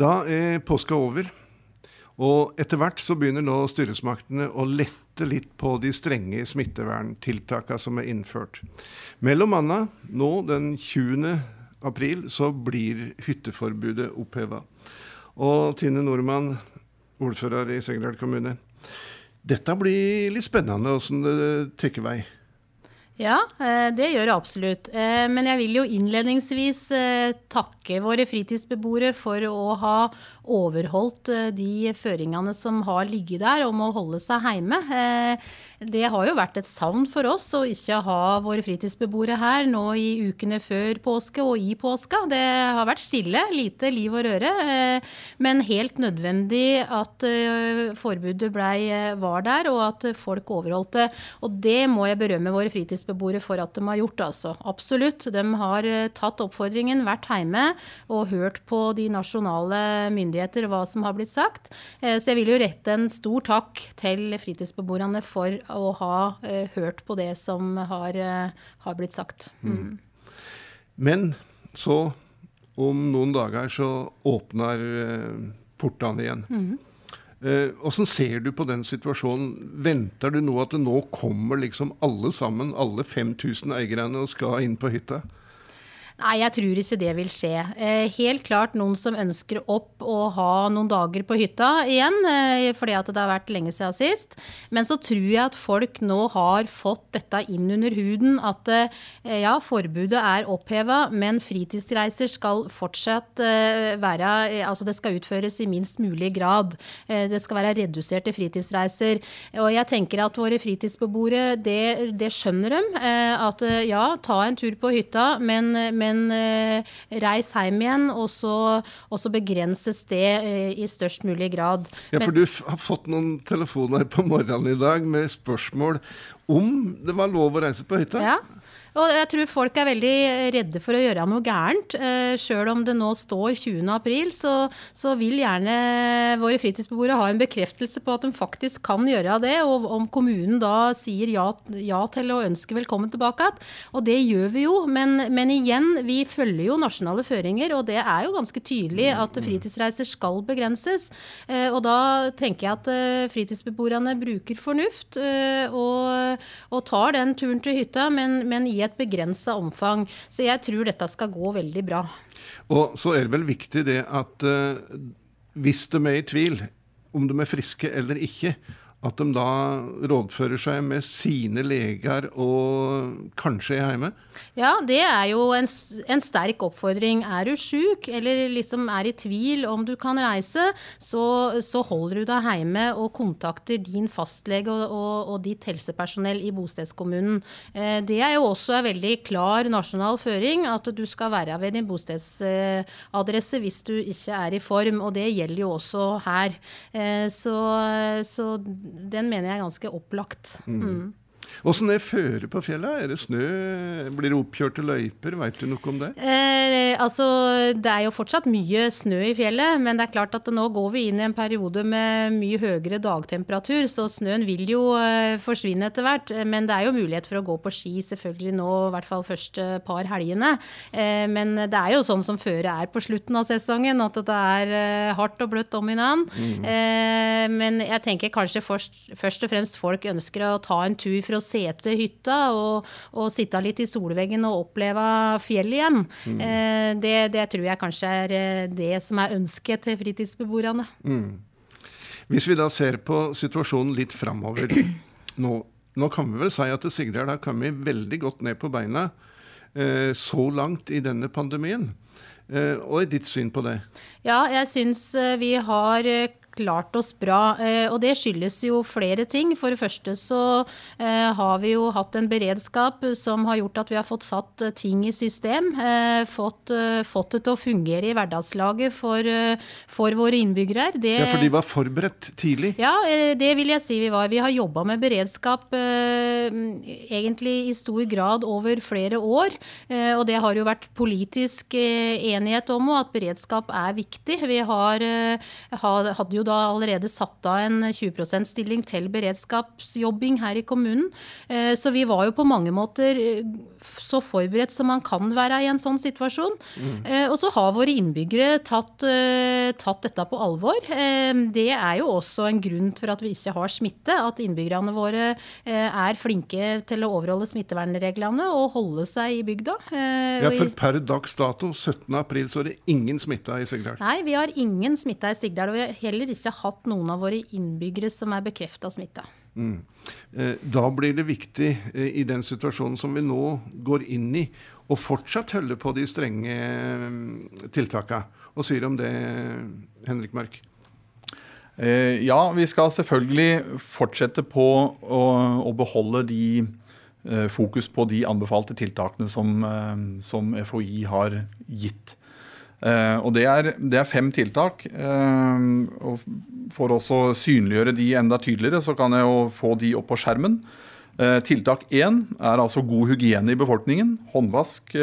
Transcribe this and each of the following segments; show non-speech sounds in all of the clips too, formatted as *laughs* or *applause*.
Da er påska over. Og etter hvert så begynner nå styresmaktene å lette litt på de strenge smitteverntiltakene som er innført. Mellom annet nå den 20. april så blir hytteforbudet oppheva. Og Tine Nordmann, ordfører i Segerdal kommune. Dette blir litt spennende åssen det tar vei. Ja, eh, det gjør det absolutt. Eh, men jeg vil jo innledningsvis eh, takke våre fritidsbeboere for å ha overholdt de føringene som har ligget der om å holde seg hjemme. Det har jo vært et savn for oss å ikke ha våre fritidsbeboere her nå i ukene før påske og i påska. Det har vært stille, lite liv og røre. Men helt nødvendig at forbudet ble, var der, og at folk overholdt det. Og det må jeg berømme våre fritidsbeboere for at de har gjort. Altså. Absolutt. De har eh, tatt oppfordringen, vært hjemme og hørt på de nasjonale myndigheter hva som har blitt sagt. Eh, så jeg vil jo rette en stor takk til fritidsbeboerne for å ha eh, hørt på det som har, har blitt sagt. Mm. Men så, om noen dager, så åpner portene igjen. Mm. Åssen eh, ser du på den situasjonen? Venter du nå at det nå kommer liksom alle sammen, alle 5000 eierne, og skal inn på hytta? Nei, jeg tror ikke det vil skje. Eh, helt klart noen som ønsker opp å ha noen dager på hytta igjen, eh, fordi at det har vært lenge siden sist. Men så tror jeg at folk nå har fått dette inn under huden. At eh, ja, forbudet er oppheva, men fritidsreiser skal fortsatt være Altså det skal utføres i minst mulig grad. Det skal være reduserte fritidsreiser. Og jeg tenker at våre fritidsbeboere, det, det skjønner de. At ja, ta en tur på hytta, men, men men eh, reis hjem igjen, og så, og så begrenses det eh, i størst mulig grad. Ja, for men, du har fått noen telefoner på morgenen i dag med spørsmål om det var lov å reise på hytta? Ja. Og jeg tror folk er veldig redde for å gjøre noe gærent. Eh, Sjøl om det nå står 20. april, så, så, vil gjerne våre fritidsbeboere ha en bekreftelse på at de faktisk kan gjøre det. Og om kommunen da sier ja, ja til å ønske velkommen tilbake Og det gjør vi jo. Men, men, igjen, vi følger jo nasjonale føringer, og det er jo ganske tydelig at fritidsreiser skal begrenses. Eh, og da tenker jeg at eh, fritidsbeboerne bruker fornuft eh, og, og, tar den turen til hytta, men, men i et begrensa omfang. Så jeg tror dette skal gå veldig bra. Og så er det vel viktig det at uh, hvis de er i tvil om de er friske eller ikke, at de da rådfører seg med sine leger og kanskje er hjemme? Ja, det er jo en, en sterk oppfordring. Er du syk eller liksom er i tvil om du kan reise, så, så holder du deg hjemme og kontakter din fastlege og, og, og ditt helsepersonell i bostedskommunen. Eh, det er jo også en veldig klar nasjonal føring at du skal være ved din bostedsadresse hvis du ikke er i form, og det gjelder jo også her. Eh, så, så den mener jeg er ganske opplagt. Mm. Åssen er føret på fjellet? Er det snø? Blir det oppkjørte løyper? Veit du noe om det? Eh, altså, det er jo fortsatt mye snø i fjellet, men det er klart at nå går vi inn i en periode med mye høyere dagtemperatur, så snøen vil jo eh, forsvinne etter hvert. Men det er jo mulighet for å gå på ski selvfølgelig nå, i hvert fall første par helgene. Eh, men det er jo sånn som føret er på slutten av sesongen, at det er eh, hardt og bløtt om hverandre. Mm. Eh, men jeg tenker kanskje først, først og fremst folk ønsker å ta en tur for å se til hytta og, og, sitte litt i solveggen og oppleve fjellet igjen. Mm. Eh, det, det, tror jeg kanskje er eh, det som er ønsket til fritidsbeboerne. Mm. Hvis vi da ser på situasjonen litt framover nå, nå, kan vi vel si at Sigrid har kommet veldig godt ned på beina eh, så langt i denne pandemien. Eh, og ditt syn på det? Ja, jeg syns eh, vi har eh, klart oss bra. Eh, og det skyldes jo flere ting. For det første så eh, har vi jo hatt en beredskap som har gjort at vi har fått satt eh, ting i system. Fått, fått det til å fungere i hverdagslaget for, for våre innbyggere. Det, ja, For de var forberedt tidlig? Ja, det vil jeg si vi var. Vi har jobba med beredskap egentlig i stor grad over flere år. Og det har jo vært politisk enighet om at beredskap er viktig. Vi har, hadde jo da allerede satt av en 20 %-stilling til beredskapsjobbing her i kommunen. Eh, så vi var jo på mange måter eh, så forberedt som man kan være i en sånn situasjon. Mm. Og så har våre innbyggere tatt, tatt, dette på alvor. Det er jo også en grunn for at vi ikke har smitte. At innbyggerne våre er flinke til å overholde smittevernreglene og holde seg i bygda. Ja, for per dags dato, 17.4, så er det ingen smitta i Sigdal? Nei, vi har ingen smitta i Sigdal. Og vi har heller ikke hatt noen av våre innbyggere som er bekrefta smitta. Mm. Eh, da blir det viktig eh, i den situasjonen som vi nå går inn i, å fortsatt holde på de strenge mm, tiltakene. Hva sier du om det, Henrik Mørk? Eh, ja, vi skal selvfølgelig fortsette på å, å beholde de fokus på de anbefalte tiltakene som, som FHI har gitt. Uh, og det er, det er, fem tiltak. Uh, og For å synliggjøre de enda tydeligere, så kan jeg jo få de opp på skjermen. Uh, tiltak én er altså god hygiene i befolkningen. Håndvask,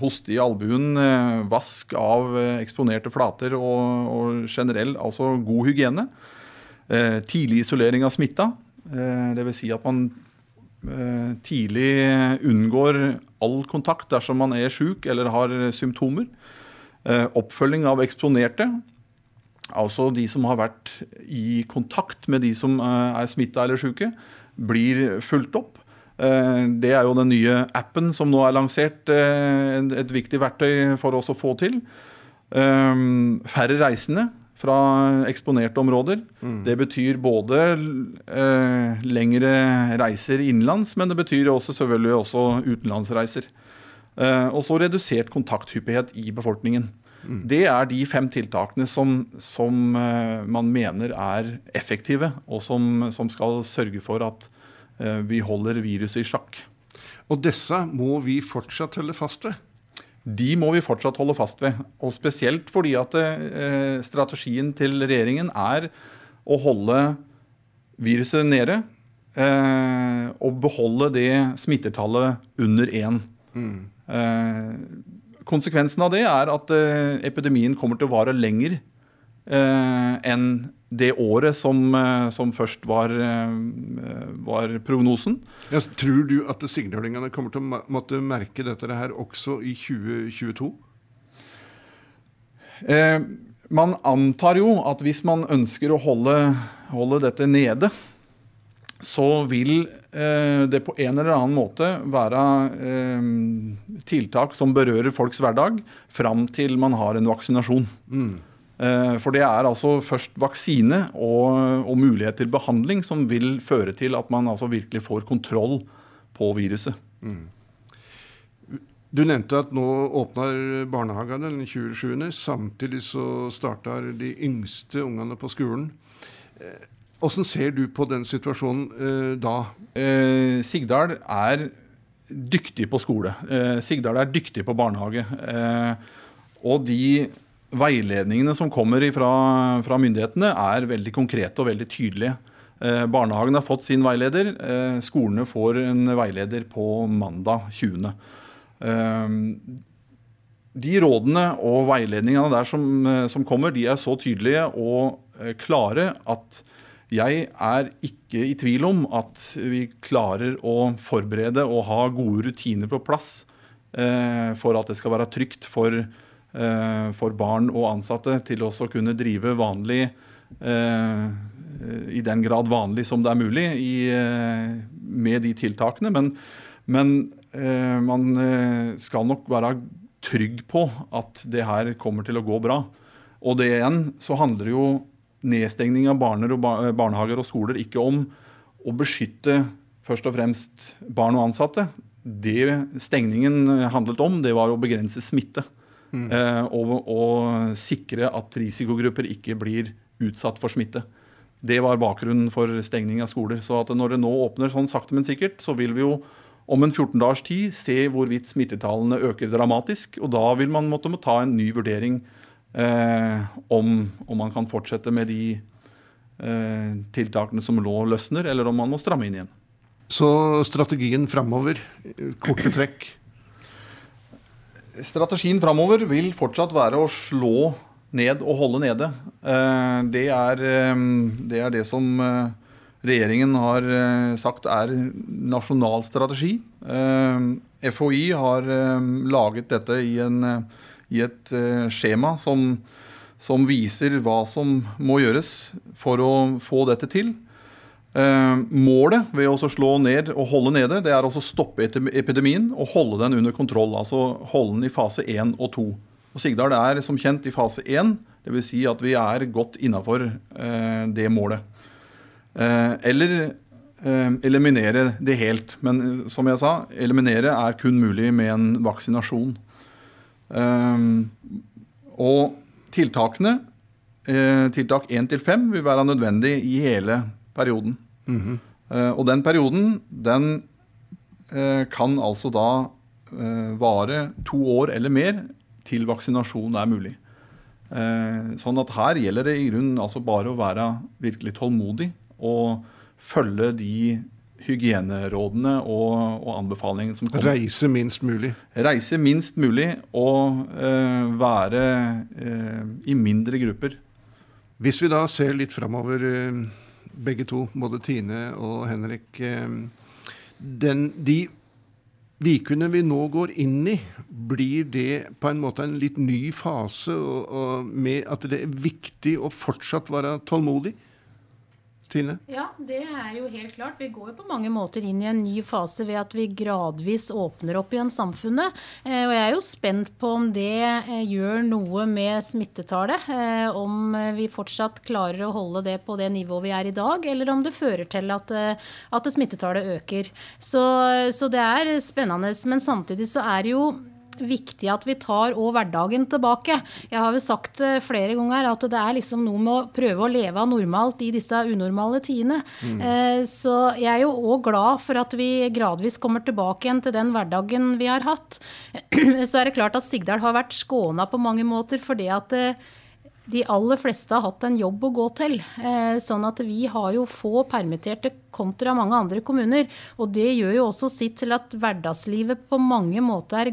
hoste i albuen, vask av eksponerte flater og, og generell, altså god hygiene. tidlig isolering av smitta. Dvs. Si at man tidlig unngår all kontakt dersom man er syk eller har symptomer. Eh, oppfølging av eksponerte, altså de som har vært i kontakt med de som eh, er smitta eller syke, blir fulgt opp. Eh, det er jo den nye appen som nå er lansert, et viktig verktøy for oss å få til. Færre reisende fra eksponerte områder. Mm. Det betyr både lengre reiser innenlands, men det betyr også selvfølgelig også utenlandsreiser. Eh, og så redusert kontakthyppighet i befolkningen. Mm. Det er de fem tiltakene som, som uh, man mener er effektive, og som, som, skal sørge for at uh, vi holder viruset i sjakk. Og disse må vi fortsatt holde fast ved? De må vi fortsatt holde fast ved. Og spesielt fordi at strategien til regjeringen er å holde viruset nede. og beholde det smittetallet under én. Mm. Konsekvensen av det er at eh, epidemien kommer til å vare lenger eh, enn det året som, eh, som først var, var prognosen. Ja, tror du at signalingene kommer til å måtte merke dette her også i 2022? Eh, man antar jo at hvis man ønsker å holde, holde dette nede, så vil eh, det på en eller annen måte være eh, tiltak som berører folks hverdag, fram til man har en vaksinasjon. Mm. Eh, for det er altså først vaksine og, og, mulighet til behandling som vil føre til at man altså virkelig får kontroll på viruset. Mm. Du nevnte at nå åpner barnehagene den 27. Samtidig så starter de yngste ungene på skolen. Eh, hvordan ser du på den situasjonen eh, da? Eh, Sigdal er dyktig på skole. Eh, Sigdal er dyktig på barnehage. Eh, og de veiledningene som kommer fra, fra, myndighetene, er veldig konkrete og veldig tydelige. Eh, barnehagen har fått sin veileder. Eh, skolene får en veileder på mandag 20. de rådene og veiledningene der som, som, kommer, de er så tydelige og klare at jeg er ikke i tvil om at vi klarer å forberede og ha gode rutiner på plass eh, for at det skal være trygt for, eh, for barn og ansatte til å kunne drive vanlig eh, i den grad vanlig som det er mulig i, eh, med de tiltakene. Men, men eh, man eh, skal nok være trygg på at det her kommer til å gå bra. Og det igjen så handler jo nedstengning av barner og barnehager og skoler ikke om å beskytte først og fremst barn og ansatte. Det stengningen handlet om, det var å begrense smitte. Mm. Eh, og, og, sikre at risikogrupper ikke blir utsatt for smitte. Det var bakgrunnen for stengning av skoler. Så når det nå åpner sånn sakte, men sikkert, så vil vi jo om en 14 dagers tid se hvorvidt smittetallene øker dramatisk. Og da vil man måtte må ta en ny vurdering eh, om, om, man kan fortsette med de eh, tiltakene som lå løsner, eller om man må stramme inn igjen. Så strategien framover, korte trekk? Strategien framover vil fortsatt være å slå ned og holde nede. Eh, det er, eh, det er det som eh, regjeringen har sagt er nasjonal strategi. FHI har laget dette i, en, i et skjema som, som, viser hva som må gjøres for å få dette til. Målet ved å slå ned og holde nede, det er å stoppe epidemien og holde den under kontroll. Altså holde den i fase 1 og 2. Og Sigdal er som kjent i fase 1, dvs. Si at vi er godt innafor eh, det målet. Eh, eller eh, eliminere det helt. Men eh, som jeg sa, eliminere er kun mulig med en vaksinasjon. Eh, og tiltakene, eh, tiltak 1 til 5, vil være nødvendig i hele perioden. Mm -hmm. og den perioden, den kan altså da vare to år eller mer til vaksinasjon er mulig. Eh, sånn at her gjelder det i grunnen altså bare å være virkelig tålmodig og følge de hygienerådene og, og anbefalingene som kommer. Reise minst mulig. Reise minst mulig og eh, være eh, i mindre grupper. Hvis vi da ser litt framover, eh, begge to, både Tine og Henrik. Den, de Vikene vi nå går inn i, blir det på en måte en litt ny fase, og, og med at det er viktig å fortsatt være tålmodig? Tine? Ja, det er jo helt klart. Vi går på mange måter inn i en ny fase ved at vi gradvis åpner opp igjen samfunnet. Eh, og jeg er jo spent på om det eh, gjør noe med smittetallet. Eh, om vi fortsatt klarer å holde det på det nivået vi er i dag, eller om det fører til at, at smittetallet øker. Så, så det er spennende. Men samtidig så er det jo viktig at vi tar òg hverdagen tilbake. Jeg har vel sagt flere ganger at det er liksom noe med å prøve å leve normalt i disse unormale tidene. Mm. Eh, så jeg er jo òg glad for at vi gradvis kommer tilbake igjen til den hverdagen vi har hatt. *clears throat* Så er det klart at Sigdal har vært skåna på mange måter fordi at eh, de aller fleste har hatt en jobb å gå til. Eh, sånn at vi har jo få permitterte kontra mange andre kommuner. Og det gjør jo også sitt til at hverdagslivet på mange måter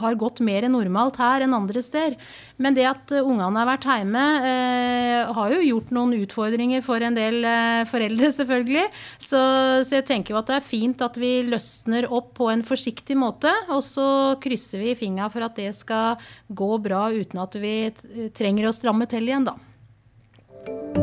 har gått mer normalt her enn andre steder. Men det at ungene har vært hjemme, eh, har jo gjort noen utfordringer for en del eh, foreldre, *laughs* selvfølgelig. Så, så, jeg tenker jo at det er fint at vi løsner opp på en forsiktig måte. Og så krysser vi fingra for at det skal gå bra uten at vi trenger å stramme til igjen, da.